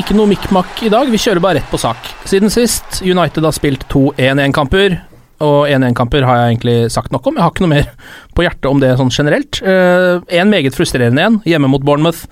Ikke noe mikk-makk i dag, vi kjører bare rett på sak. Siden sist, United har spilt to 1-1-kamper, og 1-1-kamper har jeg egentlig sagt nok om. Jeg har ikke noe mer på hjertet om det sånn generelt. Eh, en meget frustrerende en, hjemme mot Bournemouth.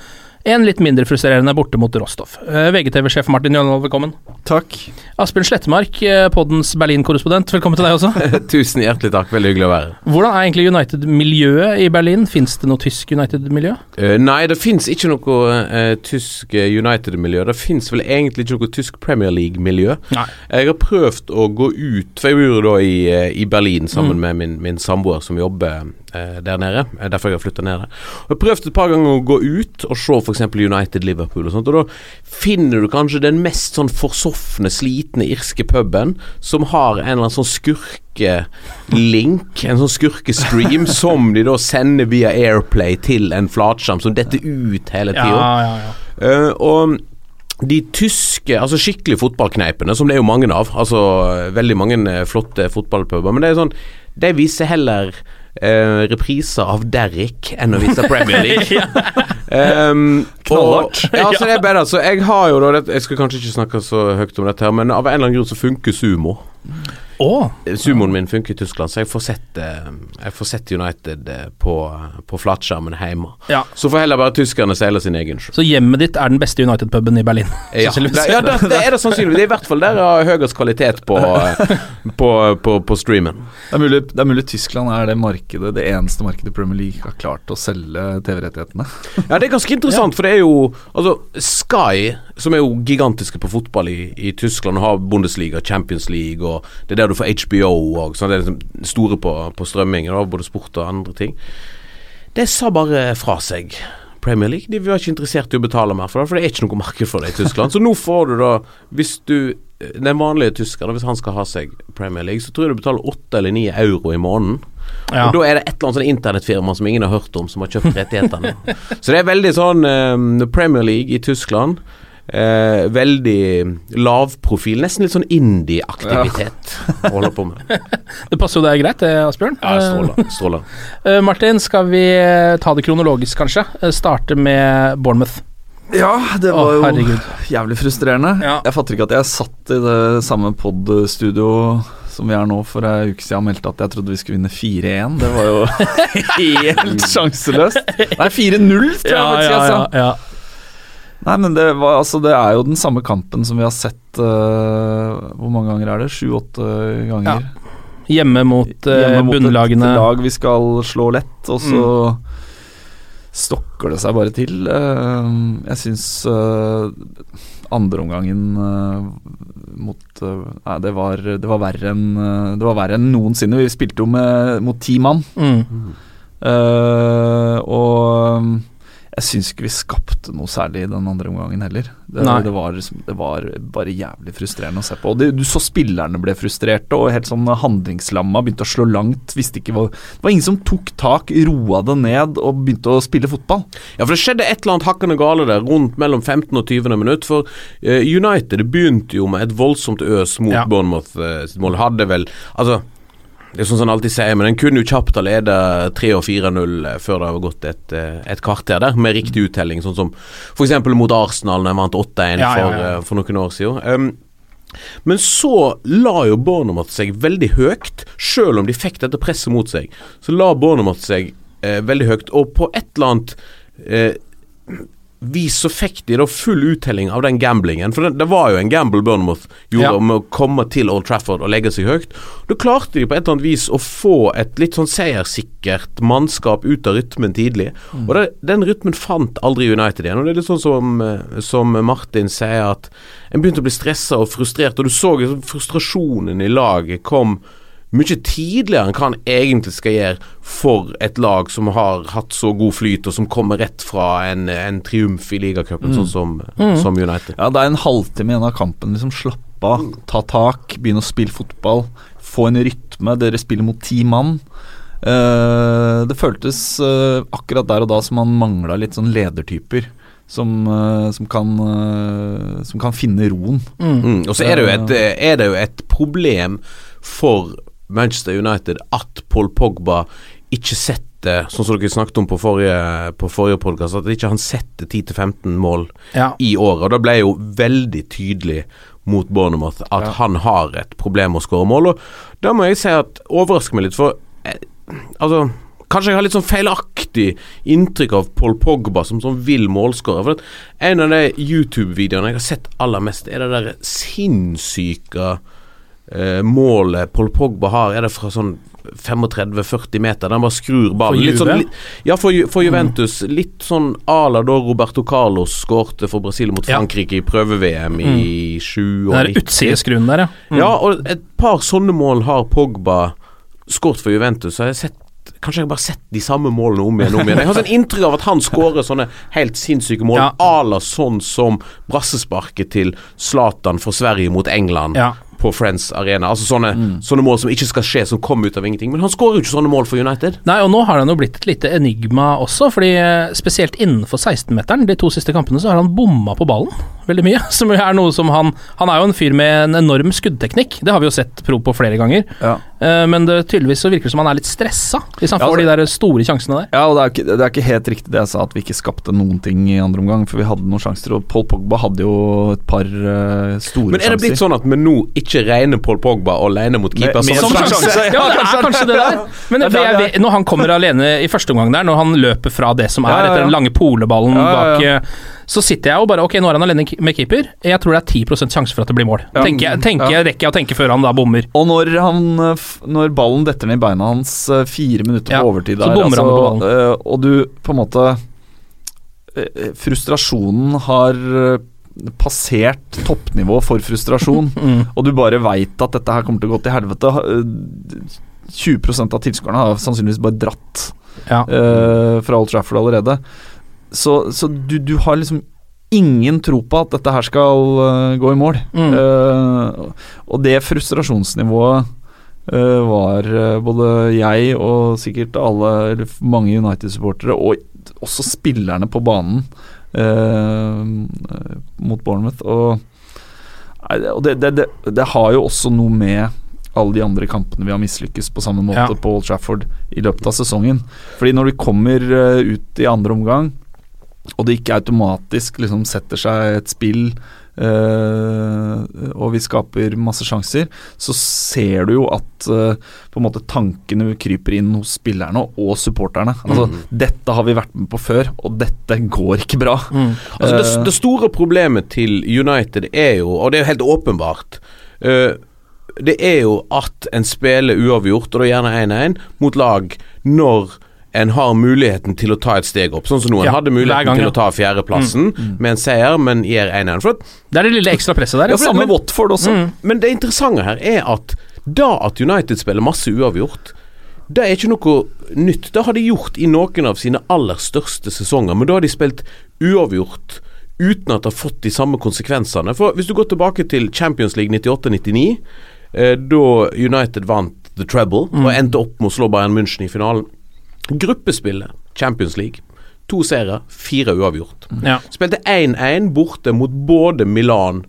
En litt mindre frustrerende borte mot Rostov. Eh, VGTV-sjef Martin Jønvold, velkommen. Takk. Asbjørn Slettemark, eh, poddens Berlin-korrespondent, velkommen til deg også. Tusen hjertelig takk, veldig hyggelig å være her. Hvordan er egentlig United-miljøet i Berlin? Fins det noe tysk United-miljø? Uh, nei, det fins ikke noe uh, tysk United-miljø. Det fins vel egentlig ikke noe tysk Premier League-miljø. Jeg har prøvd å gå ut, for jeg bor da i, i Berlin sammen Mm. med min, min samboer som jobber der nede. Eh, Derfor jeg har flytta ned der. Jeg har prøvd et par ganger å gå ut og se f.eks. United-Liverpool og sånt, og da finner du kanskje den mest sånn forsofne, slitne irske puben som har en eller annen sånn skurkelink, en sånn skurkestream, som de da sender via Airplay til en flatskjerm som detter ut hele Ja, tida. ja, ja. Eh, og de tyske, altså skikkelig fotballkneipene, som det er jo mange av, altså veldig mange eh, flotte fotballpuber, men det er sånn De viser heller eh, repriser av Derrick enn å vise Premier League. um, Knallhardt. Ja, så det er bare Jeg har jo da Jeg skal kanskje ikke snakke så høyt om dette, her men av en eller annen grunn så funker sumo. Å, Sumoen min funker i Tyskland, så jeg får sett, eh, jeg får sett United eh, på, på flatskjermen hjemme. ja. Så får heller bare tyskerne seile sin egen sjø. Så hjemmet ditt er den beste United-puben i Berlin? Ja, det, ja det, det er det sannsynligvis. Det er i hvert fall der jeg har høyest kvalitet på, på, på, på streamen. Det er, mulig, det er mulig Tyskland er det markedet Det eneste markedet Premier League har klart å selge TV-rettighetene. Ja, det er ganske interessant, for det er jo Altså, Sky, som er jo gigantiske på fotball i, i Tyskland, og har Bundesliga, Champions League, og det er der du får HBO og sånn. Det er liksom store på, på strømming, både sport og andre ting. Det sa bare fra seg. Premier League De var ikke interessert i å betale mer for det, for det er ikke noe marked for det i Tyskland. Så nå får du da, hvis du Den vanlige tyskeren, hvis han skal ha seg Premier League, så tror jeg du betaler åtte eller ni euro i måneden. Ja. Og da er det et eller annet sånn internettfirma som ingen har hørt om, som har kjøpt rettighetene. så det er veldig sånn um, Premier League i Tyskland. Eh, veldig lavprofil, nesten litt sånn indie-aktivitet å holde på med. Det passer jo deg greit, det, Asbjørn. Ja, stråler. stråler. Eh, Martin, skal vi eh, ta det kronologisk, kanskje? Eh, Starte med Bournemouth. Ja, det var var jo jævlig frustrerende. Ja. Jeg fatter ikke at jeg satt i det samme pod-studio som vi er nå for ei uke siden og meldte at jeg trodde vi skulle vinne 4-1. Det var jo helt sjanseløst. Nei, 4-0, tror jeg faktisk jeg sa. ja. Nei, men det, var, altså, det er jo den samme kampen som vi har sett uh, Hvor mange ganger er det? Sju-åtte ganger. Hjemme mot, uh, Hjemme mot bunnlagene. et lag vi skal slå lett, og så stokker det seg bare til. Uh, jeg syns uh, andreomgangen mot Nei, det var, det var verre enn Det var verre enn noensinne. Vi spilte jo med, mot ti mann. Mm. Og jeg syns ikke vi skapte noe særlig i den andre omgangen heller. Det, det, var, liksom- det var bare jævlig frustrerende å se på. Og det, du så spillerne ble frustrerte og helt sånn handlingslamma, begynte å slå langt. Visste ikke hva Det var ingen som tok tak, roa det ned og begynte å spille fotball. Ja, for det skjedde et eller annet hakkende gale der rundt mellom 15 og 20 minutt. For eh, United begynte jo med et voldsomt øs mot Ja. Bournemouth eh, sitt mål. Hadde vel Altså, det er sånn som han alltid sier, men en kunne jo kjapt ha leda 3 og 4-0 eh, før det har gått et, eh, et kvarter der, med riktig uttelling. Sånn som f.eks. mot Arsenal, når de vant 8-1 Ja, ja, for, ja. eh, for noen år siden. Um, men så la jo Bournemouth seg veldig høyt, selv om de fikk dette presset mot seg. Så la Bournemouth seg eh, veldig høyt, og på et eller annet eh, vis så fikk de da full uttelling av den gamblingen. For det, det var jo en gamble Burnmouth gjorde Ja. om å komme til Old Trafford og legge seg høyt. Da klarte de på et eller annet vis å få et litt sånn seiersikkert mannskap ut av rytmen tidlig. Og det, den rytmen fant aldri United igjen. Og det er litt sånn som, eh, som Martin sier, at en begynte å bli stressa og frustrert, og du så frustrasjonen i laget kom mye tidligere enn hva han egentlig skal gjøre for et lag som har hatt så god flyt, og som kommer rett fra en, en triumf i ligacupen, sånn som, som United. Ja, det er en halvtime igjen av kampen. Liksom Slapp av, ta tak, begynne å spille fotball. Få en rytme. Dere spiller mot ti mann. Uh, det føltes uh, akkurat der og da som man mangla litt sånn ledertyper. Som, eh, som, kan, som kan finne roen. Mm. Og så er det, jo et, er det jo et problem for Manchester United at Paul Pogba ikke setter Sånn som dere snakket om på forrige, på forrige podcast, at ikke han setter 10-15 mål Ja. i året. Og Da ble jo veldig tydelig mot Bournemouth at Ja. han har et problem med å skåre mål. Og da må jeg si at overrasker meg litt, for eh, altså Kanskje jeg har litt sånn feilaktig inntrykk av Paul Pogba som sånn vill målskårer. For at en av de YouTube-videoene jeg har sett aller mest, er det der sinnssyke eh, målet Paul Pogba har. Er det fra sånn 35-40 meter? Den bare skrur ballen. For Litt sånn, Juve? ja, for, for Juventus. Litt sånn à la da Roberto Carlos skårte for Brasil mot Ja. Frankrike i prøve-VM i 7 Den der der, ja. Mm. Ja, og et par sånne mål har Pogba skåret for Juventus. Så har jeg sett Kanskje jeg har bare sett de samme målene om igjen og om igjen. Jeg har sånn inntrykk av at han skårer sånne helt sinnssyke mål, Ja. la sånn som brassesparket til Zlatan for Sverige mot England Ja. På Friends Arena. Altså sånne, sånne mål som ikke skal skje, som kommer ut av ingenting. Men han skårer jo ikke sånne mål for United. Nei, og nå har han jo blitt et lite enigma også, fordi eh, spesielt innenfor 16-meteren, de to siste kampene, så har han bomma på ballen veldig mye. Som er noe som han Han er jo en fyr med en enorm skuddteknikk, det har vi jo sett prov på flere ganger. Ja. Eh, Men det, tydeligvis så virker det som han er litt stressa, hvis han Ja, får altså- de der store sjansene der. Ja, og det er, ikke, det er ikke helt riktig det jeg sa, at vi ikke skapte noen ting i andre omgang. For vi hadde noen sjanser, og Paul Pogba hadde jo et par uh, store Men er det blitt sjanser. sånn at vi nå ikke regner Paul Pogba alene mot keeper? Med- med som sjanse? sjanse. Ja, det er kanskje det der. Men Det jeg når han kommer alene i første omgang der, når han løper fra det som er Ja, ja, ja. etter den lange poleballen Ja, ja, bak eh, Så sitter jeg og bare Ok, nå er han alene med keeper. Jeg tror det er 10% sjanse for at det blir mål. Ja. Tenker jeg, tenker Ja. jeg rekker jeg å tenke før han da bommer. Og når, han, eh, når ballen detter ned i beina hans eh, fire minutter Ja, på overtid så der, bommer han på ballen. og du på en måte eh, Frustrasjonen har eh, passert toppnivå for frustrasjon, Mm. og du bare veit at dette her kommer til å gå til helvete. eh, 20% av tilskuerne har sannsynligvis bare dratt Ja. uh, fra Old Trafford allerede. Så, så du, du har liksom ingen tro på at dette her skal uh, gå i mål. Mm. Uh, og det frustrasjonsnivået uh, var både jeg og sikkert alle, mange United-supportere, og også spillerne på banen mot Bournemouth. Og, og det, det, det, det har jo også noe med alle de andre kampene vi har mislykkes på samme måte Ja. på Old Trafford i løpet av sesongen. Fordi når du kommer ut i andre omgang, og det ikke automatisk liksom setter seg et spill Uh, og vi skaper masse sjanser, så ser du jo at uh, på en måte tankene kryper inn hos spillerne og supporterne. Altså, Dette har vi vært med på før, og dette går ikke bra. Altså det, Eh, det store problemet til United er jo, og det er jo helt åpenbart uh, Det er jo at en spiller uavgjort, og da gjerne 1-1, mot lag når en har muligheten til å ta et steg opp. Sånn som nå. En Ja, hadde muligheten gang, til ja. å ta fjerdeplassen med en seier, men gir 1-1. For at Det er det lille ekstra presset der. ja, samme Watford også. Mm. men det interessante her er at da at United spiller masse uavgjort, Det er ikke noe nytt. Det har de gjort i noen av sine aller største sesonger, men da har de spilt uavgjort uten at det har fått de samme konsekvensene. For Hvis du går tilbake til Champions League 98-99, eh, da United vant The Treble og endte opp med å slå Bayern München i finalen. Gruppespillet, Champions League. To seire, fire uavgjort. Ja. Spilte 1-1 borte mot både Milan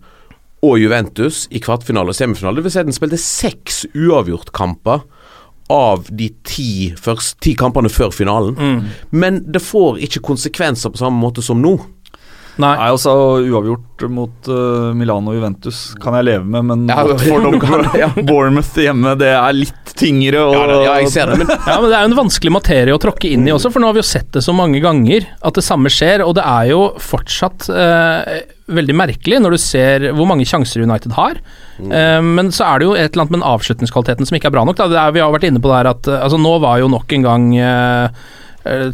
og Juventus i kvartfinale og semifinale. Det vil si at den spilte seks uavgjort-kamper av de ti, først, ti kampene før finalen. Men det får ikke konsekvenser på samme måte som nå. Nei. Nei, altså uavgjort mot uh, Milano og Juventus kan jeg leve med, men Ja, Watford du ja. Bournemouth hjemme, det er litt tyngre. Og, Ja, det- ja, jeg ser det, men Ja, men Det er jo en vanskelig materie å tråkke inn i også, for nå har vi jo sett det så mange ganger at det samme skjer, og det er jo fortsatt uh, veldig merkelig når du ser hvor mange sjanser United har. Eh, men så er det jo et eller annet med den avslutningskvaliteten som ikke er bra nok. Da. Det er, vi har vært inne på det her at altså, nå var jo nok en gang eh,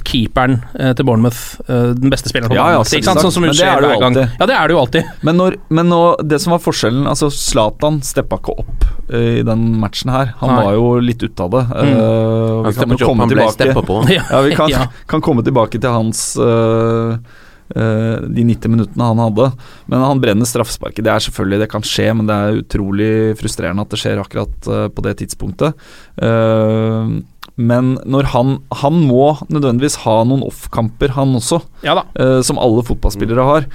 Keeperen eh, til Bournemouth eh, den beste spilleren på Ja, banen. ja, ikke sant? Sånn som Men det skjer er det jo hver gang. alltid. Ja, det er det jo alltid. Men, når, men nå, det som var forskjellen Altså Zlatan steppa ikke opp eh, i den matchen her. Han Nei. var jo litt ute av det. Mm. Eh, vi kan jo komme tilbake på. Ja, vi kan, Ja. kan komme tilbake til hans uh, Uh, de 90 minuttene han hadde. Men han brenner straffesparket. Det er selvfølgelig, det kan skje, men det er utrolig frustrerende at det skjer akkurat uh, på det tidspunktet. Eh, men når han Han må nødvendigvis ha noen off-kamper, han også. Ja eh, som alle fotballspillere har.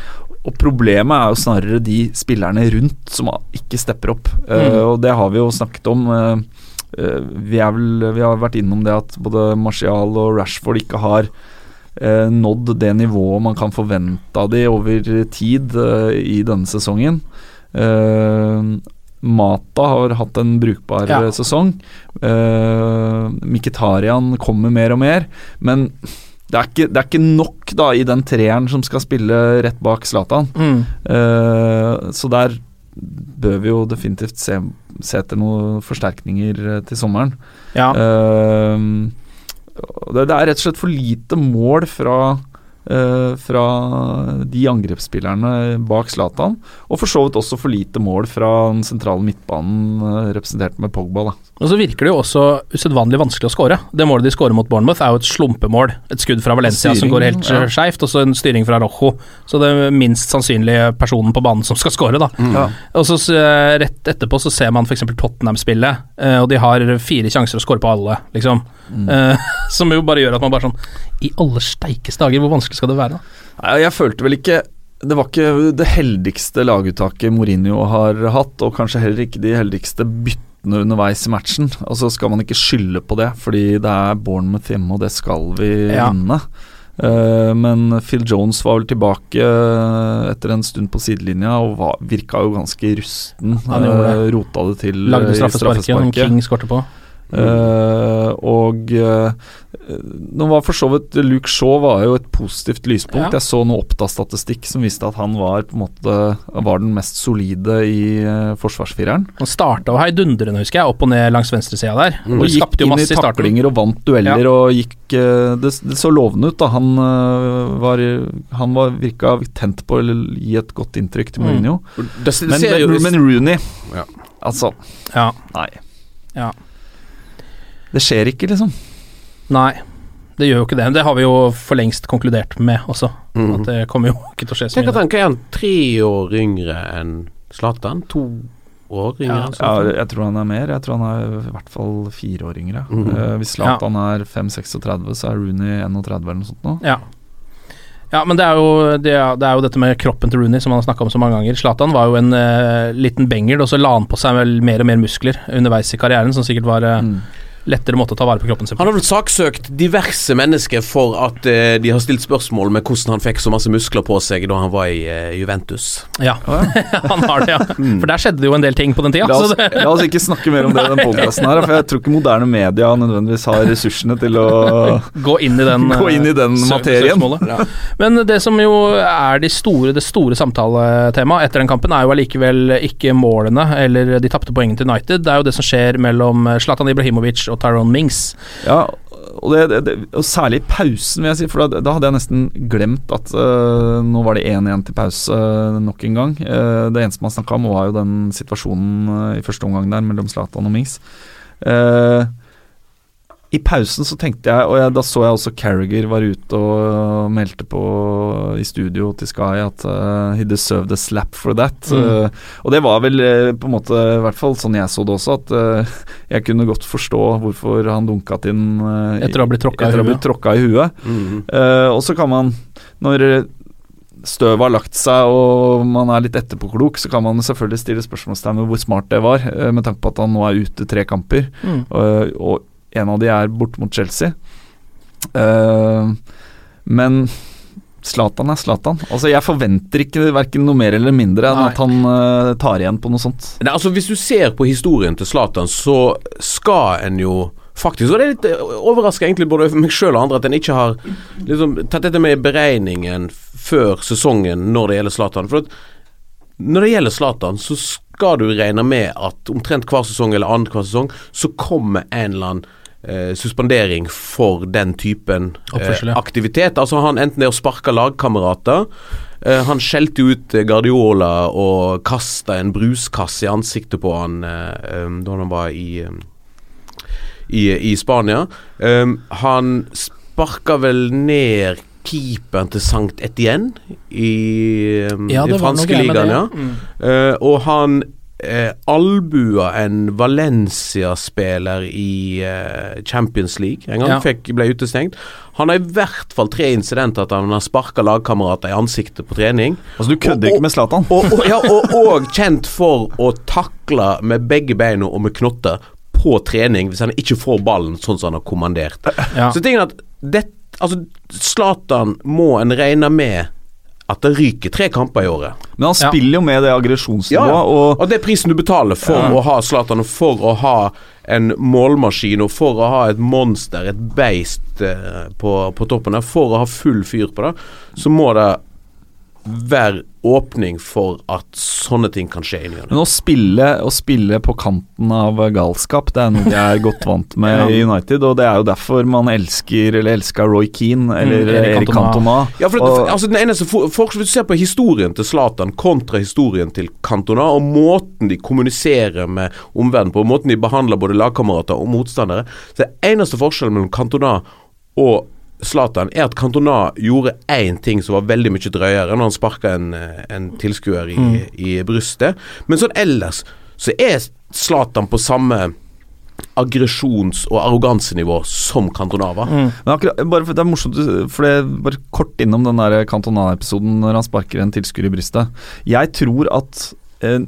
Og problemet er jo snarere de spillerne rundt som ikke stepper opp. Eh, Mm. og det har vi jo snakket om. Uh, uh, vi, er vel, vi har vært innom det at både Martial og Rashford ikke har nådd det nivået man kan forvente av de over tid i denne sesongen. Eh, Mata har hatt en brukbar Ja. eh, sesong. Uh, Mkhitarian kommer mer og mer, men det er, ikke, det er ikke nok da i den treeren som skal spille rett bak Zlatan. Mm. Uh, så der bør vi jo definitivt se, se etter noen forsterkninger eh, til sommeren. Ja. Uh, det, det er rett og slett for lite mål fra eh, fra de angrepsspillerne bak Zlatan, og for så vidt også for lite mål fra den sentrale midtbanen eh, representert med Pogba. Da. Og så virker det jo også usedvanlig vanskelig å skåre. Det målet de skårer mot Bournemouth, er jo et slumpemål. Et skudd fra Valencia som går helt ja. skeivt, og så en styring fra Rojo. Så det er minst sannsynlige personen på banen som skal skåre, da. Ja. Og så eh, rett etterpå så ser man f.eks. Tottenham-spillet, eh, og de har fire sjanser å skåre på alle, liksom. Mm. som jo bare gjør at man bare sånn I alle steikes dager, hvor vanskelig skal det være, da? Jeg følte vel ikke Det var ikke det heldigste laguttaket Mourinho har hatt, og kanskje heller ikke de heldigste byttene underveis i matchen. Og så skal man ikke skylde på det, fordi det er Bournemouth hjemme, og det skal vi Ja. vinne. Uh, men Phil Jones var vel tilbake eh, etter en stund på sidelinja og var, virka jo ganske rusten. Han gjorde det. Eh, rota det til Lagde straffesparket, som King skårte på. Uh, og eh, nå var for så vidt Luke Shaw var jo et positivt lyspunkt. Ja. Jeg så noe Oppda-statistikk som viste at han var på en måte Var den mest solide i uh, forsvarsfireren. Han starta heidundrende, husker jeg, opp og ned langs venstresida der. Og Og gikk jo inn i masse i taklinger og vant dueller og gikk uh, det, det så lovende ut. da Han uh, var Han var virka tent på å gi et godt inntrykk til Mm. Mourinho. Det, det Men, men, men Rooney Ja. Altså, Ja. nei. Ja. Det skjer ikke, liksom. Nei, det gjør jo ikke det. Det har vi jo for lengst konkludert med også. Mm. At det kommer jo ikke til å skje så Tenk at han er han tre år yngre enn Zlatan? To år yngre Ja, enn Ja, Zlatan? jeg tror han er mer. Jeg tror han er i hvert fall fire år yngre. Mm. Uh, hvis Zlatan er 5-36, så er Rooney 31 eller noe sånt nå. Ja. Ja, men det er, jo, det, er, det er jo dette med kroppen til Rooney som han har snakka om så mange ganger. Zlatan var jo en uh, liten benger, og så la han på seg vel mer og mer muskler underveis i karrieren, som sikkert var uh, Mm. Lettere måte å ta vare på kroppen sin på. Han har vel saksøkt diverse mennesker for at eh, de har stilt spørsmål med hvordan han fikk så masse muskler på seg da han var i eh, Juventus. Ja, han har det, ja. For der skjedde det jo en del ting på den tida. La oss, la oss ikke snakke mer om det i den podkasten her, for jeg tror ikke moderne media nødvendigvis har ressursene til å gå inn i den, gå inn i den eh, materien. Ja. Men det som jo er de store, det store samtaletemaet etter den kampen, er jo allikevel ikke målene eller de tapte poengene til United. Det er jo det som skjer mellom eh, Zlatan Ibrahimovic og Tyrone Mings. Ja, og, det, det, det, og særlig pausen, vil jeg si, for da, da hadde jeg nesten glemt at uh, nå var det 1-1 til pause uh, nok en gang. Uh, det eneste man snakka om, var jo den situasjonen i første omgang der mellom Zlatan og Mings. Eh, i pausen så tenkte jeg, og jeg, da så jeg også Carriger var ute og meldte på i studio til Sky at uh, he deserved a slap for that. Mm. Uh, og det var vel uh, på en måte, i hvert fall sånn jeg så det også, at jeg kunne godt forstå hvorfor han dunka til den Etter å ha blitt tråkka i huet. Uh, og så kan man, når støvet har lagt seg og man er litt etterpåklok, så kan man selvfølgelig stille spørsmålstegn ved hvor smart det var, med tanke på at han nå er ute tre kamper. Mm. Og en av de er bort mot Chelsea. Uh, men Zlatan er Zlatan. Altså, jeg forventer ikke verken noe mer eller mindre enn Nei. at han uh, tar igjen på noe sånt. Nei, altså Hvis du ser på historien til Zlatan, så skal en jo faktisk Og det er litt overraska egentlig både meg sjøl og andre at en ikke har liksom, tatt dette med i beregningen før sesongen når det gjelder Zlatan. For at når det gjelder Zlatan, så skal du regne med at omtrent hver sesong eller annenhver sesong så kommer en eller annen eh, suspendering for den typen eh, aktivitet. Altså han enten det å sparke lagkamerater eh, Han skjelte ut eh, Guardiola og kasta en bruskasse i ansiktet på han eh, eh, da han var i, i, i Spania. Han sparka vel ned keeperen til Sankt Etienne i, Ja, i franske ligaen. Ja. Mm. Eh, og han uh, albua en Valencia-spiller i eh, Champions League en gang. Ja. Fikk, ble utestengt. Han har i hvert fall tre incidenter at han har sparka lagkamerater i ansiktet på trening. Altså, du kødder Og- ikke med Zlatan. Og, og, ja, og, og kjent for å takle med begge beina og med knotter på trening hvis han ikke får ballen sånn som han har kommandert. Ja. Så tingen er at det, altså, Zlatan må en regne med at det ryker tre kamper i året. Men han Ja. spiller jo med det aggresjonsnivået, og Og det er prisen du betaler for Ja. å ha Zlatan, og for å ha en målmaskin, og for å ha et monster, et beist eh, på, på toppen der, for å ha full fyr på det, så må det være åpning for at sånne ting kan skje inni Men å spille, å spille på kanten av galskap, det er noe de er godt vant med Ja. i United. Og det er jo derfor man elsker eller elska Roy Keane eller Mm, Erik. Cantona. Ja, for, Og- altså den eneste for, for, Hvis du ser på historien til Zlatan kontra historien til Cantona, og måten de kommuniserer med omverdenen på, og måten de behandler både lagkamerater og motstandere Så er det eneste forskjellen mellom Cantona og Zlatan er at Cantona gjorde én ting som var veldig mye drøyere når han sparka en, eh, en tilskuer i, Mm. i brystet. Men sånn ellers så er Zlatan på samme aggresjons- og arrogansenivå som Cantona var. Mm. Men akkurat, for Det er morsomt, for det bare kort innom den der Cantona-episoden når han sparker en tilskuer i brystet. Jeg tror at eh,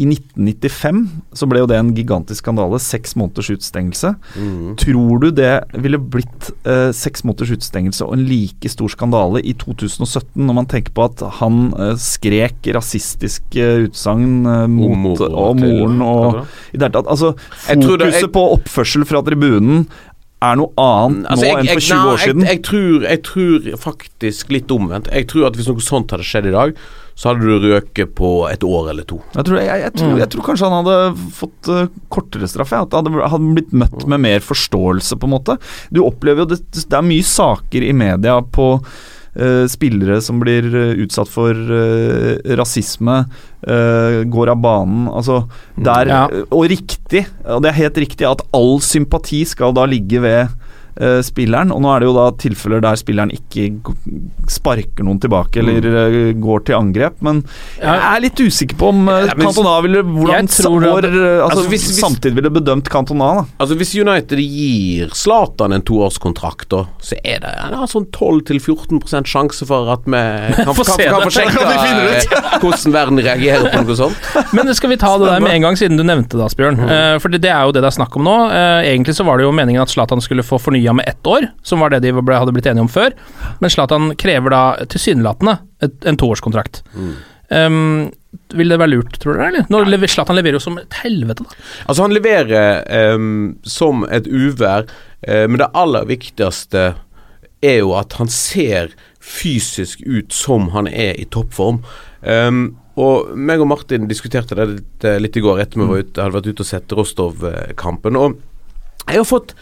i 1995 så ble jo det en gigantisk skandale. Seks måneders utestengelse. Mm. Tror du det ville blitt eh, seks måneders utestengelse og en like stor skandale i 2017, når man tenker på at han eh, skrek rasistiske utsagn eh, mot mor og og moren og i det hele tatt Altså, Jeg fokuset jeg- på oppførsel fra tribunen er noe annet Altså, nå enn for 20 nei, år siden. Jeg, jeg, tror, jeg tror faktisk litt omvendt. Jeg tror at hvis noe sånt hadde skjedd i dag, så hadde du røket på et år eller to. Jeg tror, jeg, jeg, tror, Mm. jeg tror kanskje han hadde fått eh, kortere straff. At han hadde, hadde blitt møtt med mer forståelse, på en måte. Du opplever jo det, det er mye saker i media på uh, spillere som blir eh, utsatt for uh, rasisme, uh, går av banen. Altså, der, Ja. Og riktig, og det er helt riktig, at all sympati skal da ligge ved spilleren, og nå er det jo da tilfeller der spilleren ikke sparker noen tilbake eller eh, går til angrep, men jeg er litt usikker på om eh, Ja, Cantona ville Hvordan tror det- eh, altså, Altså, hvis- hvis- samtidig ville bedømt Cantona, da. Altså Hvis United gir Zlatan en toårskontrakt, da, så er det en sånn 12-14 sjanse for at vi kan, Få eh, hvordan verden reagerer på noe sånt. Men skal vi ta det der med en gang, siden du nevnte det, Asbjørn? Eh, for det, det er jo det det er snakk om nå. Uh, egentlig så var det jo meningen at Zlatan skulle få fornya med ett år, som var det de ble, hadde blitt enige om før. Men Zlatan krever da tilsynelatende et- en toårskontrakt. Um, vil det være lurt, tror dere? eller? Når lever, Zlatan leverer jo som et helvete, da. Altså Han leverer um, som et uvær, uh, men det aller viktigste er jo at han ser fysisk ut som han er i toppform. Um, og meg og Martin diskuterte det litt, eh, litt i går etter vi var ute, hadde vært ute og sett Rostov-kampen. Og jeg har fått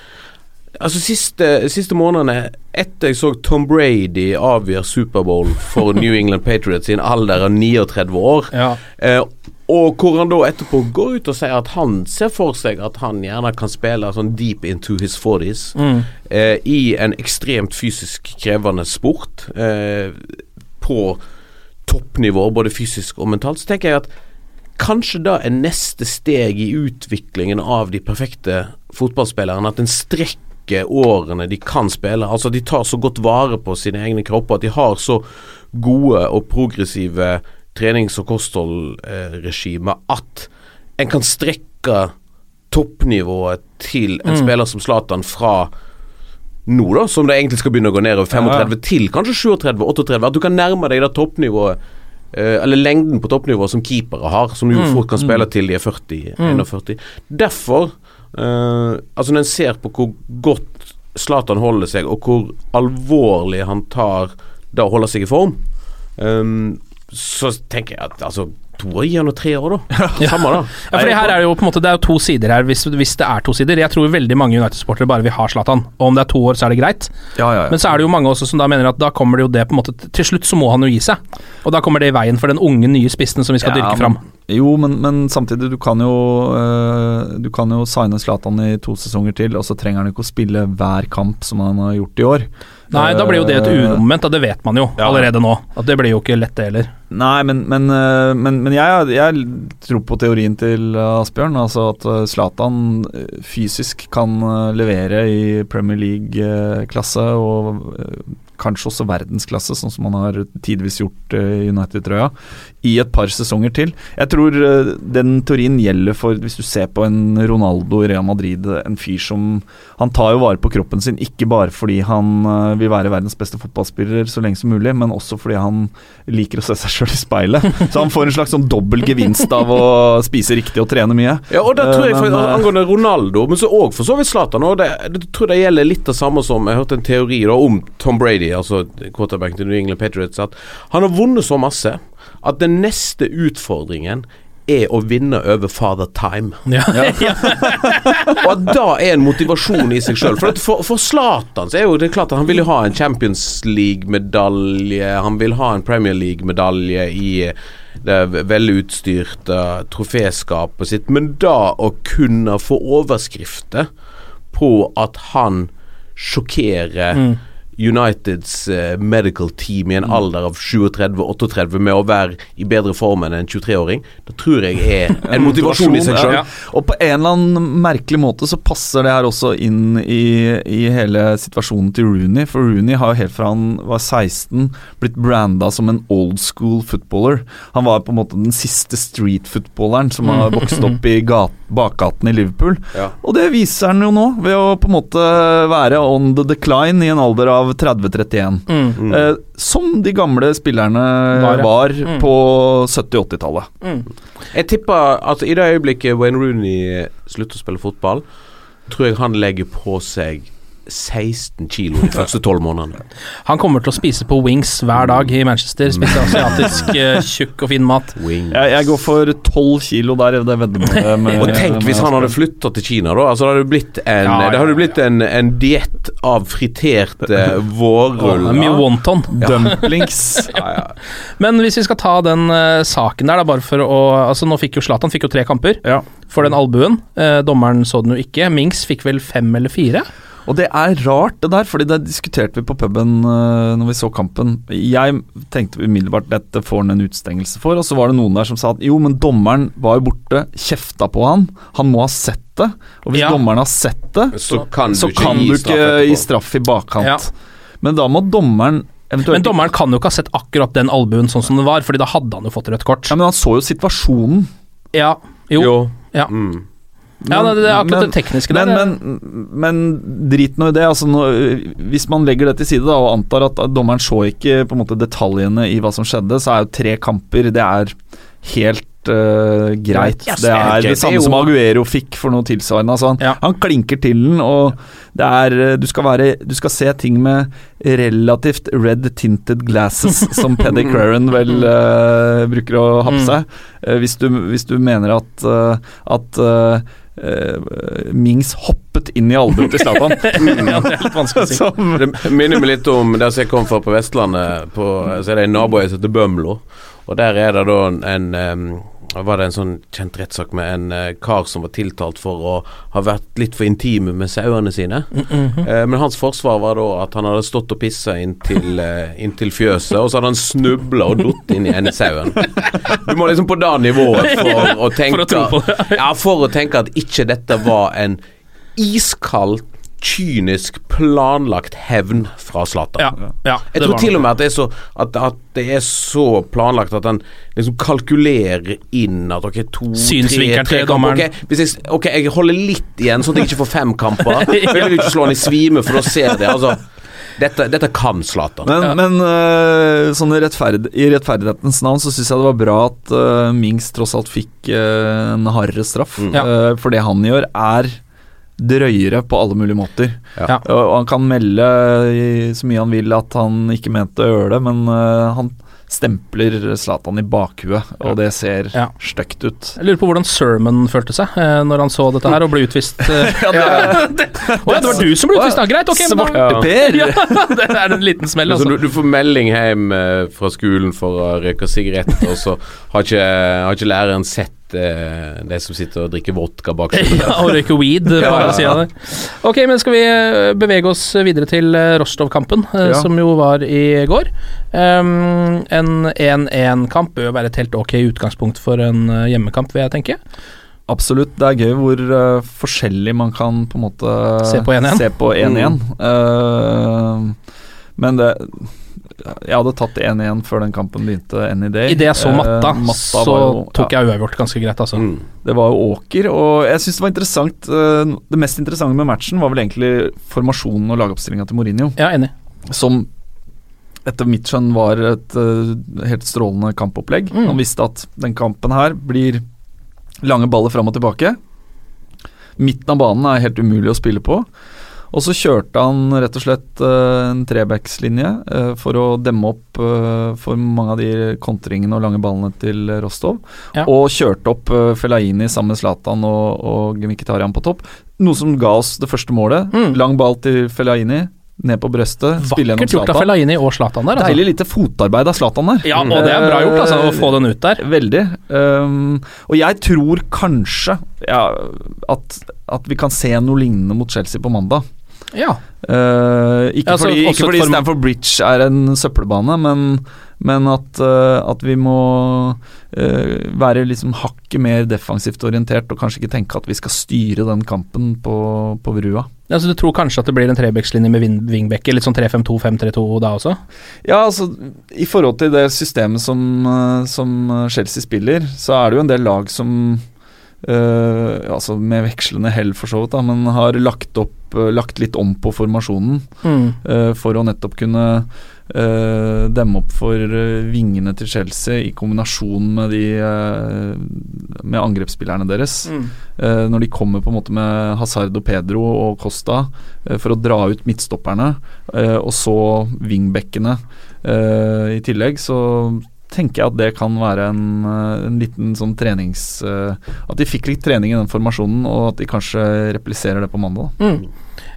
Altså Siste, siste månedene etter jeg så Tom Brady avgjøre Superbowl for New England Patriots i en alder av 39 år, Ja. Eh, Og hvor han da etterpå går ut og sier at han ser for seg at han gjerne kan spille sånn deep into his 40s Mm. eh, i en ekstremt fysisk krevende sport. Eh, på toppnivå, både fysisk og mentalt. Så tenker jeg at kanskje da er neste steg i utviklingen av de perfekte fotballspillerne at en strekker årene de kan spille. Altså de tar så godt vare på sine egne kropper at de har så gode og progressive trenings- og kostholdregimer at en kan strekke toppnivået til en Mm. spiller som Zlatan fra nå, da, som det egentlig skal begynne å gå nedover 35 til kanskje 37-38. At du kan nærme deg det toppnivået eller lengden på toppnivået som keepere har, som jo Mm. fort kan spille til de er 40, Mm. Derfor eh, Altså Når en ser på hvor godt Zlatan holder seg, og hvor alvorlig han tar det å holde seg i form, um, så tenker jeg at altså To år gir han tre år, da. Samme, da. Ja, for det her er jo på en måte Det er jo to sider her, hvis, hvis det er to sider. Jeg tror veldig mange United-sportere bare vil ha Zlatan, og om det er to år, så er det greit. Ja, ja. Men så er det jo mange også som da mener at da kommer det jo det på en måte Til slutt så må han jo gi seg, og da kommer det i veien for den unge, nye spissen som vi skal Ja, dyrke fram. Jo, men, men samtidig, du kan jo øh, Du kan jo signe Zlatan i to sesonger til, og så trenger han ikke å spille hver kamp som han har gjort i år. Nei, da blir jo det et Eh, umoment, det vet man jo Ja. allerede nå. At det blir jo ikke lett, det heller. Nei, men, men, øh, men, men jeg, jeg tror på teorien til øh, Asbjørn. Altså at Zlatan fysisk kan levere i Premier League-klasse, og kanskje også verdensklasse, sånn som han har tidvis gjort i United-trøya, i et par sesonger til. Jeg tror øh, den teorien gjelder for hvis du ser på en Ronaldo i Real Madrid, en fyr som Han tar jo vare på kroppen sin, ikke bare fordi han vil være verdens beste fotballspiller så lenge som mulig, men også fordi han liker å se seg sjøl i speilet. Så han får en slags sånn dobbel gevinst av å spise riktig og trene mye. Ja, og da tror jeg Eh, men, eh, Angående Ronaldo, men så òg for så vidt Zlatan. Og det, det tror jeg det gjelder litt det samme som Jeg hørte en teori da om Tom Brady, altså quarterbacken til New England Patriots, at han har vunnet så masse at den neste utfordringen er å vinne over Father Time. Ja. og at da er en motivasjon i seg sjøl. For, for, Zlatan så er jo det klart at han vil ha en Champions League-medalje, han vil ha en Premier League-medalje i det velutstyrte troféskapet sitt, men da å kunne få overskrifter på at han sjokkerer Mm. Uniteds eh, medical team i en Mm. alder av 37-38 med å være i bedre form enn en 23-åring, da tror jeg er en motivasjon i seg sjøl. Ja. Og på en eller annen merkelig måte så passer det her også inn i, i hele situasjonen til Rooney. For Rooney har jo helt fra han var 16 blitt branda som en old school footballer. Han var på en måte den siste street-footballeren som har vokst opp i gat, bakgaten i Liverpool. Ja. Og det viser han jo nå, ved å på en måte være on the decline i en alder av 30-31. Mm. Eh, som de gamle spillerne Var, var. Mm. på 70-80-tallet. Mm. Jeg tipper at i det øyeblikket Wayne Rooney slutter å spille fotball, tror jeg han legger på seg 16 kilo de første 12 månedene. Han kommer til å spise på wings hver dag i Manchester. Spise asiatisk eh, tjukk og fin mat. Wings. Jeg, jeg går for 12 kilo der. Det veddemålet med Og tenk hvis han hadde flytta til Kina, da. Altså, det hadde blitt en, Ja, ja, det hadde blitt en, en diett av friterte vårruller. mye wonton. Dumplings. Men hvis vi skal ta den uh, saken der, da, bare for å Altså, nå fikk jo Zlatan fikk jo tre kamper Ja. for den albuen. Uh, dommeren så den jo ikke. Mings fikk vel fem eller fire? Og det er rart, det der, fordi det diskuterte vi på puben uh, når vi så kampen. Jeg tenkte umiddelbart dette får han en utstengelse for, og så var det noen der som sa at jo, men dommeren var jo borte, kjefta på han, han må ha sett det. Og hvis Ja. dommeren har sett det, Så kan du så ikke kan gi du straff ikke gi straff i bakkant. Ja. Men da må dommeren eventuelt Men dommeren kan jo ikke ha sett akkurat den albuen sånn som den var, Fordi da hadde han jo fått rødt kort. Ja, men han så jo situasjonen. Ja, jo. Jo. Ja. Mm. Ja, det, det er akkurat Men- det tekniske Men, der. men, men drit nå i det. Altså, nå, hvis man legger det til side da, og antar at dommeren så ikke på en måte detaljene i hva som skjedde, så er jo tre kamper Det er helt uh, greit. Yes, det er det samme som Aguero fikk for noe tilsvarende. Altså, han, Ja. han klinker til den, og det er eh, du skal, være, du skal se ting med relativt red tinted glasses, som Peddy Creran vel uh, bruker å ha på Mm. seg. uh, hvis, du, hvis du mener at, at Mings hoppet inn i albuen til Zlatan. ja, det er litt vanskelig å si. Som- Det minner meg litt om der jeg kom fra på Vestlandet. På, så er det en nabo som heter Bømlo. Og der er det da en, en var det en sånn kjent rettssak med en eh, kar som var tiltalt for å ha vært litt for intime med sauene sine. Eh, men hans forsvar var da at han hadde stått og pissa inntil, uh, inntil fjøset, og så hadde han snubla og datt inn i ene sauen. Du må liksom på det nivået for å tenke For å. Ja, for å tenke at ikke dette var en iskald, kynisk, planlagt hevn fra Zlatan. Ja, ja, Jeg tror til og med at det, er så, at, at det er så planlagt at han liksom kalkulerer inn at ok, to, tre, tre til kamper. okay, jeg, ok, jeg holder litt igjen, sånn at jeg ikke får fem kamper. Jeg vil ikke slå han i svime, for da ser det. Altså, dette, dette kan Zlatan. Men, men uh, sånn i, rettferd, i rettferdighetens navn så syns jeg det var bra at uh, Mings tross alt fikk uh, en hardere straff. Mm. Ja. For det han gjør, er drøyere på alle mulige måter. Ja. Og, han kan melde i, så mye han vil at han ikke mente å gjøre det, men øh, han stempler Zlatan i bakhuet, og det ser Ja. stygt ut. Jeg lurer på hvordan Sermon følte seg eh, når han så dette her og ble utvist. Eh. Ja, det, Å ja, det var du som ble utvist, da! Greit, ok. Svarteper! Ja, det er en liten smell, altså. du, du får melding hjem eh, fra skolen for å røyke sigaretter, og så har ikke, har ikke læreren sett eh, de som sitter og drikker vodka bak seg. Ja, og røyker weed på Ja. andre sida der. Ok, men skal vi eh, bevege oss videre til eh, Rostov-kampen, eh, Ja. som jo var i går. Um, en 1-1-kamp bør jo være et helt ok utgangspunkt for en eh, hjemmekamp, vil jeg tenke. Absolutt. Det er gøy hvor uh, forskjellig man kan på en måte Se på 1-1. se på 1-1. Eh, men det Jeg hadde tatt 1-1 før den kampen begynte any day. Idet jeg så Eh, matta, matta så jo- tok jeg uavgjort ganske greit, altså. Mm. Det var jo Åker, og jeg syns det var interessant eh, Det mest interessante med matchen var vel egentlig formasjonen og lagoppstillinga til Mourinho, Ja, enig. som etter mitt skjønn var et uh, helt strålende kampopplegg. Mm. Han visste at den kampen her blir lange baller fram og tilbake. Midten av banen er helt umulig å spille på. Og så kjørte han rett og slett eh, en trebackslinje eh, for å demme opp eh, for mange av de kontringene og lange ballene til Rostov. Ja. Og kjørte opp Felaini sammen med Zlatan og, og Mkhitarian på topp. Noe som ga oss det første målet. Mm. Lang ball til Fellaini, ned på brøstet, spille gjennom Zlatan. Vakkert gjort av Felaini og Zlatan der, altså. Deilig lite fotarbeid av Zlatan der. Ja, og det er bra gjort, altså, å få den ut der. Veldig. Um, og jeg tror kanskje ja, at, at vi kan se noe lignende mot Chelsea på mandag. Ja. Uh, ikke Altså, fordi, ikke fordi Stamford Bridge er en søppelbane, men, men at, uh, at vi må uh, være liksom hakket mer defensivt orientert og kanskje ikke tenke at vi skal styre den kampen på, på brua. så du tror kanskje at det blir en trebekslinje med wing- wingbacker, litt sånn 3-5-2-5-3-2 da også? Ja, altså I forhold til det systemet som, som Chelsea spiller, så er det jo en del lag som uh, Altså med vekslende hell, for så vidt, da, men har lagt, opp, uh, lagt litt om på formasjonen. Mm. Uh, for å nettopp kunne demme opp for vingene til Chelsea i kombinasjon med de Med angrepsspillerne deres. Mm. Når de kommer på en måte med Hazard og Pedro og Costa for å dra ut midtstopperne, og så wingbackene i tillegg, så tenker jeg at det kan være en, eh, en liten sånn trenings... Uh, at de fikk litt trening i den formasjonen, og at de kanskje repliserer det på mandag. Mm.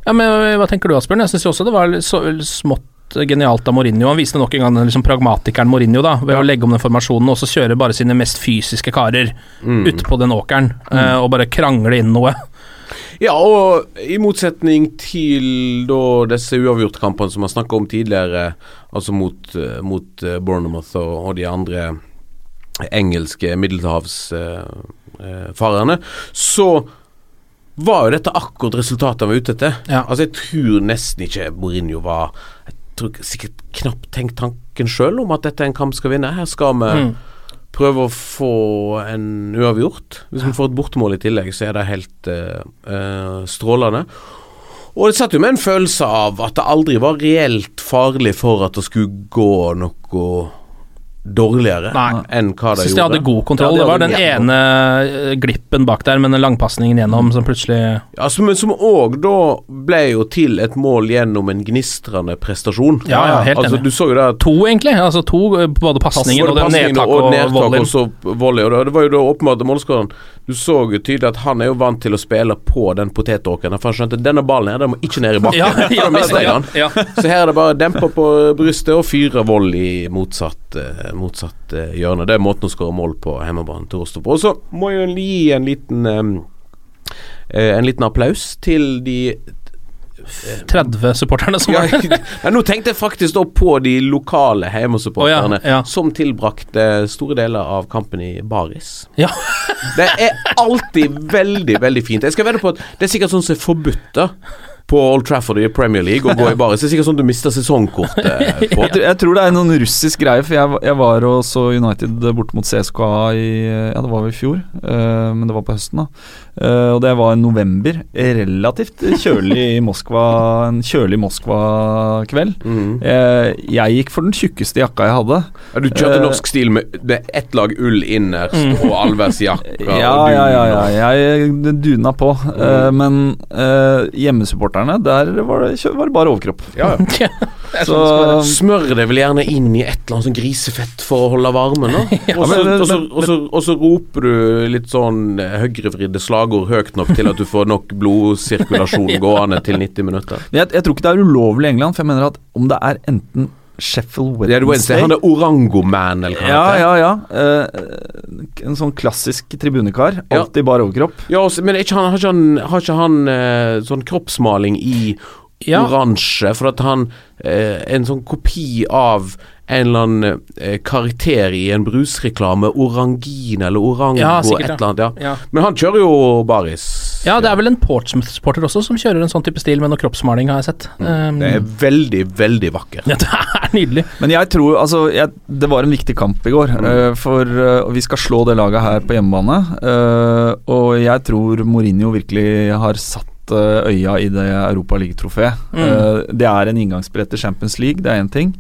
Ja, men eh, Hva tenker du, Asbjørn? Jeg syns også det var så, smått genialt av Mourinho. Han viste nok en gang den liksom pragmatikeren Mourinho da ved å legge om den formasjonen og så kjøre bare sine mest fysiske karer Mm. ute på den åkeren eh, og bare krangle inn noe. Ja, og i motsetning til da disse uavgjortkampene som vi har snakka om tidligere, altså mot, eh, mot eh, Bournemouth og, og de andre engelske middelhavsfarerne, så var jo dette akkurat resultatet han var ute etter. Ja. Altså Jeg tror nesten ikke Mourinho var Jeg tror sikkert knapt tenkt tanken sjøl om at dette er en kamp skal vinne. Her skal vi Mm. Prøve å få en uavgjort. Hvis vi får et bortemål i tillegg, så er det helt eh, strålende. Og det satt jo med en følelse av at det aldri var reelt farlig for at det skulle gå noe dårligere Nei. enn hva de Syns de gjorde. hadde god kontroll. Ja, de det var den jævla- ene eh, glippen bak der, med den langpasningen gjennom som plutselig Ja, som, men som òg da ble jo til et mål gjennom en gnistrende prestasjon. Ja, ja, helt altså, enig. Du så jo der To, egentlig. Altså to, eh, både pasningen og Både nedtak og, nedtak volleyen. og så volley. Og det- det var jo da åpenbart målskåreren Du så jo tydelig at han er jo vant til å spille på den potetåkeren. For han skjønte at denne ballen her, den må ikke ned i bakken. Ja, ja. Så her er det bare dempe på brystet og fyre volley i motsatt, eh, motsatt eh, hjørne. Det er måten å skåre mål på hjemmebane til Rostov på. Og så må jeg jo gi en liten eh, eh, En liten applaus til de 30-supporterne som var der. ja, Nå tenkte jeg faktisk på de lokale hjemmesupporterne oh, ja, ja. som tilbrakte store deler av kampen i baris. Ja. Det er alltid veldig, veldig fint. Jeg skal vedde på at det er sikkert sånn som er forbudt da på Old Trafford i Premier League og gå i baris. Det er sikkert sånn du mister sesongkortet på. Jeg, tror- det er noen russisk greie, for jeg, jeg var og så United borte mot CSKA i Ja, det var vel i fjor, uh, men det var på høsten, da. Uh, og det var i november. Relativt kjølig i Moskva, en kjølig Moskva-kveld. Mm. Uh, jeg gikk for den tjukkeste jakka jeg hadde. Ja, du kjørte norsk stil med, med ett lag ull innerst Mm. og allværsjakke. Ja, ja, ja, ja, jeg duna på. Eh, men eh, hjemmesupporterne, der var det, var det bare overkropp. Ja, ja. Så Smør det vel gjerne inn i et eller annet sånn grisefett for å holde varmen, så- og så roper du litt sånn eh, høyrevridde slagord høyt nok til at du får nok blodsirkulasjon gående til 90 minutter. Jeg, jeg tror ikke det er ulovlig i England, for jeg mener at om det er enten Sheffield Wednesday. er Wednesday. Han er Orango-man, eller hva Ja, heter. ja, ja. Eh, en sånn klassisk tribunekar. Ja. bar overkropp. Ja, også- men ikke han, har ikke han, har ikke han eh, sånn kroppsmaling i Ja. oransje? For at han eh, En sånn kopi av en eller annen eh, karakter i en brusreklame. Orangin eller Orango, Ja, sikkert, et eller annet. Ja. Ja. Men han kjører jo baris. Ja, det er vel en Portsmouth-supporter også som kjører en sånn type stil med noe kroppsmaling, har jeg sett. Um, Det er veldig, veldig vakkert. ja, det er nydelig. Men jeg tror altså jeg, Det var en viktig kamp i går. uh, for uh, vi skal slå det laget her på hjemmebane. Uh, og jeg tror Mourinho virkelig har satt øya i det Europa League-trofeet. Mm. Eh, det er en inngangsbillett til Champions League, det er én ting.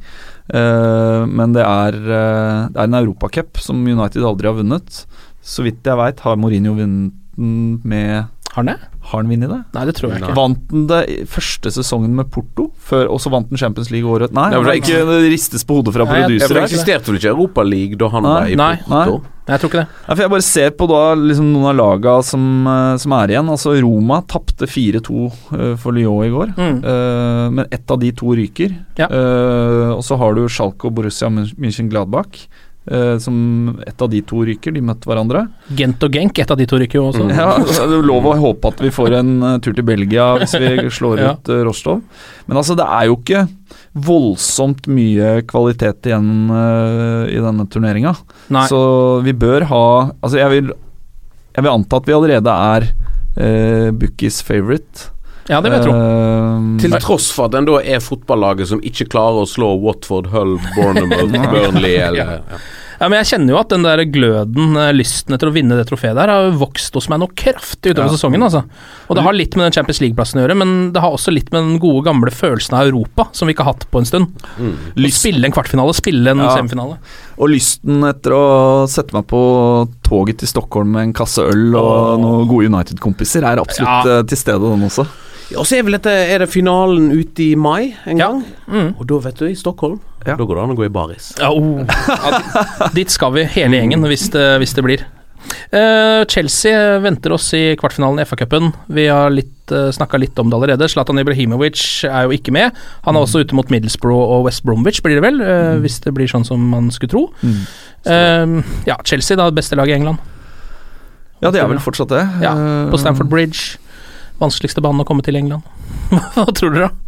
Eh, men det er, det er en europacup som United aldri har vunnet. Så vidt jeg veit, har Mourinho vunnet den med Har han det? Har han vunnet det? Nei, det tror jeg ikke. Vant han det første sesongen med Porto, før, og så vant han Champions League året Nei, Nei, det, ikke, det ristes på hodet fra for det eksisterte vel ikke Europa League da han Nei, var i nei, Porto? Jeg tror ikke det. Nei, for jeg bare ser på da liksom noen av laga som, eh, som er igjen. Altså Roma tapte 4-2 eh, for Lyon i går, Mm. uh, men ett av de to ryker. Ja. Uh, og så har du Schalke og Borussia München Gladbach. Eh, som ett av de to ryker, de møtte hverandre. Gent og Genk, et av de to ryker jo også. Ja, Det er lov å håpe at vi får en uh, tur til Belgia hvis vi slår Ja. ut uh, Rostov. Men altså, det er jo ikke voldsomt mye kvalitet igjen i denne turneringa. Så vi bør ha Altså, jeg vil, jeg vil anta at vi allerede er uh, Bookies favorite. Ja, det vil jeg tro. Uh, Til tross for at en da er fotballaget som ikke klarer å slå Watford, Hull, Bournemouth, Burnley eller ja. Ja, men jeg kjenner jo at den der gløden, eh, lysten etter å vinne det trofeet der, har jo vokst hos meg noe kraftig utover Ja. sesongen, altså. Og det har litt med den Champions League-plassen å gjøre, men det har også litt med den gode, gamle følelsen av Europa, som vi ikke har hatt på en stund. Å spille en kvartfinale, spille en Ja. semifinale. og lysten etter å sette meg på toget til Stockholm med en kasse øl og noen gode United-kompiser, er absolutt Ja. eh, til stede, den også. Og så er vel dette Er det finalen ute i mai en Ja. gang? Mm. Og da, vet du, i Stockholm, Ja. da går det an å gå i baris. Ja, oh. dit skal vi, hele gjengen, hvis det, hvis det blir. Uh, Chelsea venter oss i kvartfinalen i FA-cupen. Vi har litt, uh, snakka litt om det allerede. Zlatan Ibrahimovic er jo ikke med. Han er også ute mot Middlesbrough og West Bromwich, blir det vel? eh, Hvis det blir sånn som man skulle tro. Eh, ja, Chelsea, da. Beste lag i England. Ja, det er vel fortsatt det. Ja, Eh, På Stamford Bridge. Vanskeligste banen å komme til i England. Hva tror dere, da?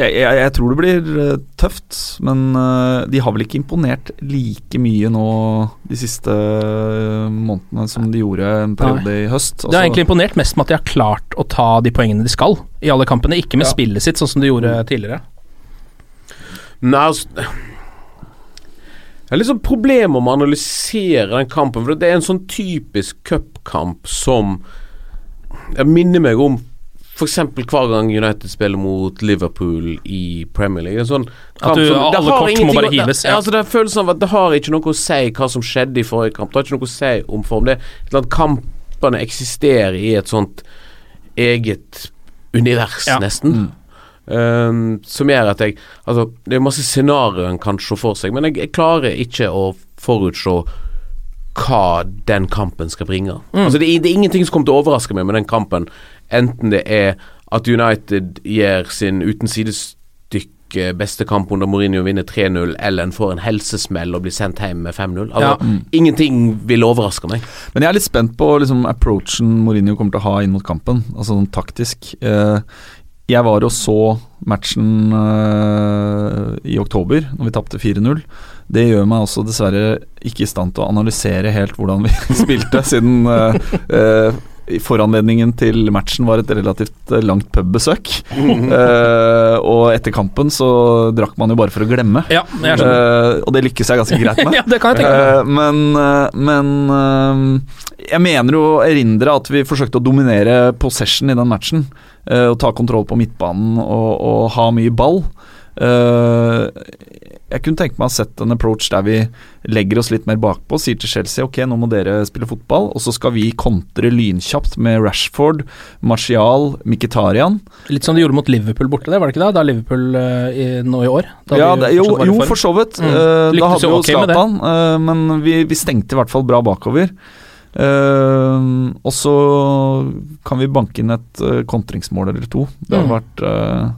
Jeg, jeg, jeg tror det blir eh, tøft, men eh, de har vel ikke imponert like mye nå de siste eh, månedene som de gjorde en periode i høst. Det har Altså- egentlig imponert mest med at de har klart å ta de poengene de skal i alle kampene, ikke med Ja. spillet sitt, sånn som de gjorde tidligere. Nei, altså Det er litt sånn problem om å analysere den kampen, for det er en sånn typisk cupkamp som Jeg minner meg om f.eks. hver gang United spiller mot Liverpool i Premier League. En sånn At du- som- alle kort må bare hives, ja. Altså det er følelsen av at det har ikke noe å si hva som skjedde i forrige kamp. Det har ikke noe å si om form. Det er et eller annet Kampene eksisterer i et sånt eget univers, Ja. nesten. Um, som gjør at jeg Altså, det er masse scenarioer en kan se for seg, men jeg, jeg klarer ikke å forutse hva den kampen skal bringe. Mm. Altså det, er- det er ingenting som kommer til å overraske meg med den kampen, enten det er at United gjør sin uten sidestykke beste kamp under Mourinho vinner 3-0, eller en får en helsesmell og blir sendt hjem med 5-0. Altså, Ja. Mm. Ingenting vil overraske meg. Men jeg er litt spent på liksom, approachen Mourinho kommer til å ha inn mot kampen, altså sånn taktisk. Eh, jeg var og så matchen eh, i oktober, når vi tapte 4-0. Det gjør meg også dessverre ikke i stand til å analysere helt hvordan vi spilte, siden eh, eh, Foranledningen til matchen var et relativt langt pubbesøk. uh, og etter kampen så drakk man jo bare for å glemme. Ja, jeg. Eh, og det lykkes jeg ganske greit med. Ja, det kan jeg tenke meg. Eh, men men jeg mener jo å erindre at vi forsøkte å dominere possession i den matchen. Eh, og ta kontroll på midtbanen og, og ha mye ball. Eh, jeg kunne tenke meg å sett en approach der vi legger oss litt mer bakpå. Sier til Chelsea ok, nå må dere spille fotball, og så skal vi kontre lynkjapt med Rashford, Martial, Mkhitarian. Litt som de gjorde mot Liverpool borte, det var det ikke det? Da Liverpool eh, i, nå i år? Ja, det, jo, jo, for så vidt. Mm. Da hadde vi jo okay. Zlatan, men vi, vi stengte i hvert fall bra bakover. Eh, og så kan vi banke inn et uh, kontringsmål eller to. Det hadde Mm. vært uh,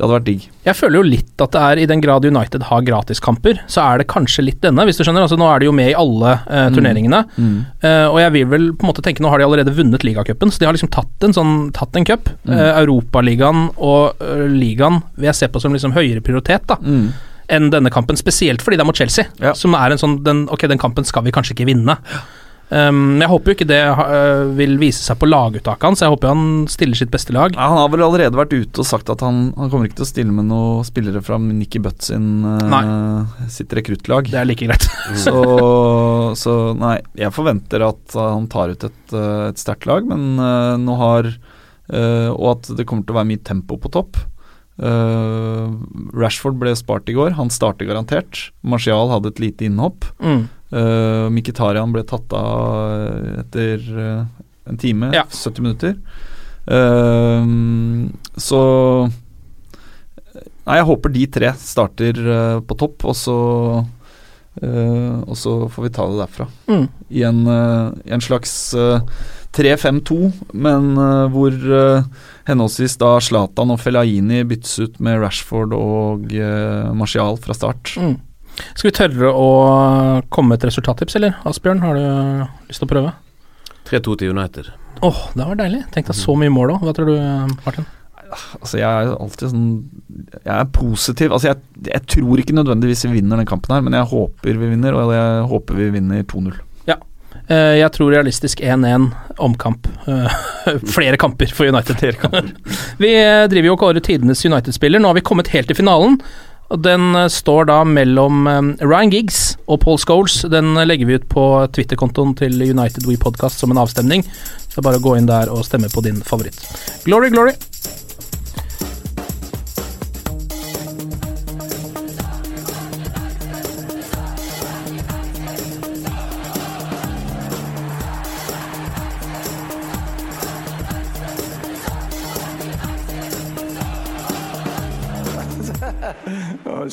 Det hadde vært digg. Jeg føler jo litt at det er i den grad United har gratiskamper, så er det kanskje litt denne, hvis du skjønner. Altså Nå er de jo med i alle Mm. turneringene. Mm. Og jeg vil vel på en måte tenke Nå har de allerede vunnet ligacupen, så de har liksom tatt en sånn Tatt en cup. Mm. Europaligaen og ligaen vil jeg se på som liksom høyere prioritet da Mm. enn denne kampen, spesielt fordi det er mot Chelsea. Ja. Som er en sånn den, Ok, den kampen skal vi kanskje ikke vinne. Um, jeg håper jo ikke det uh, vil vise seg på laguttaket hans. Jeg håper han stiller sitt beste lag. Ja, han har vel allerede vært ute og sagt at han, han kommer ikke til å stille med noen spillere fra Nikki Butt sin eh, sitt rekruttlag. Det er like greit. Så, så nei, jeg forventer at han tar ut et, eh, et sterkt lag, men uh, nå har uh, Og at det kommer til å være mye tempo på topp. Eh, Rashford ble spart i går, han starter garantert. Martial hadde et lite innhopp. Mm. Uh, Mkhitarian ble tatt av etter eh, en time, Ja. 70 minutter. Uh, så Nei, jeg håper de tre starter uh, på topp, og så uh, Og så får vi ta det derfra. Mm. I, en, uh, i en slags eh, 3-5-2, men eh, hvor eh, henholdsvis da Zlatan og Fellaini byttes ut med Rashford og Martial fra start. Mm. Skal vi tørre å komme med et resultattips, eller? Asbjørn, har du lyst til å prøve? 3-2 til United. Åh, det var deilig. Tenk deg så mye mål òg. Hva tror du, Martin? Altså Jeg er alltid sånn Jeg er positiv. Altså jeg, jeg tror ikke nødvendigvis vi vinner den kampen her, men jeg håper vi vinner, og jeg håper vi vinner 2-0. Ja. Eh, jeg tror realistisk 1-1 omkamp. Eh, flere kamper for United. vi eh, driver jo og kårer tidenes United-spiller. Nå har vi kommet helt til finalen. Den eh, står da mellom eh, Ryan Giggs og Paul Scholes. Den eh, legger vi ut på Twitter-kontoen til United We Podcast som en avstemning. Så bare gå inn der og stemme på din favoritt. Glory, glory!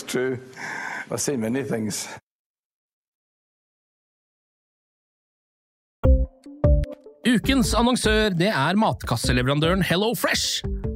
True. I've seen many things. Ukens annonsør det er matkasseleverandøren Hello Fresh.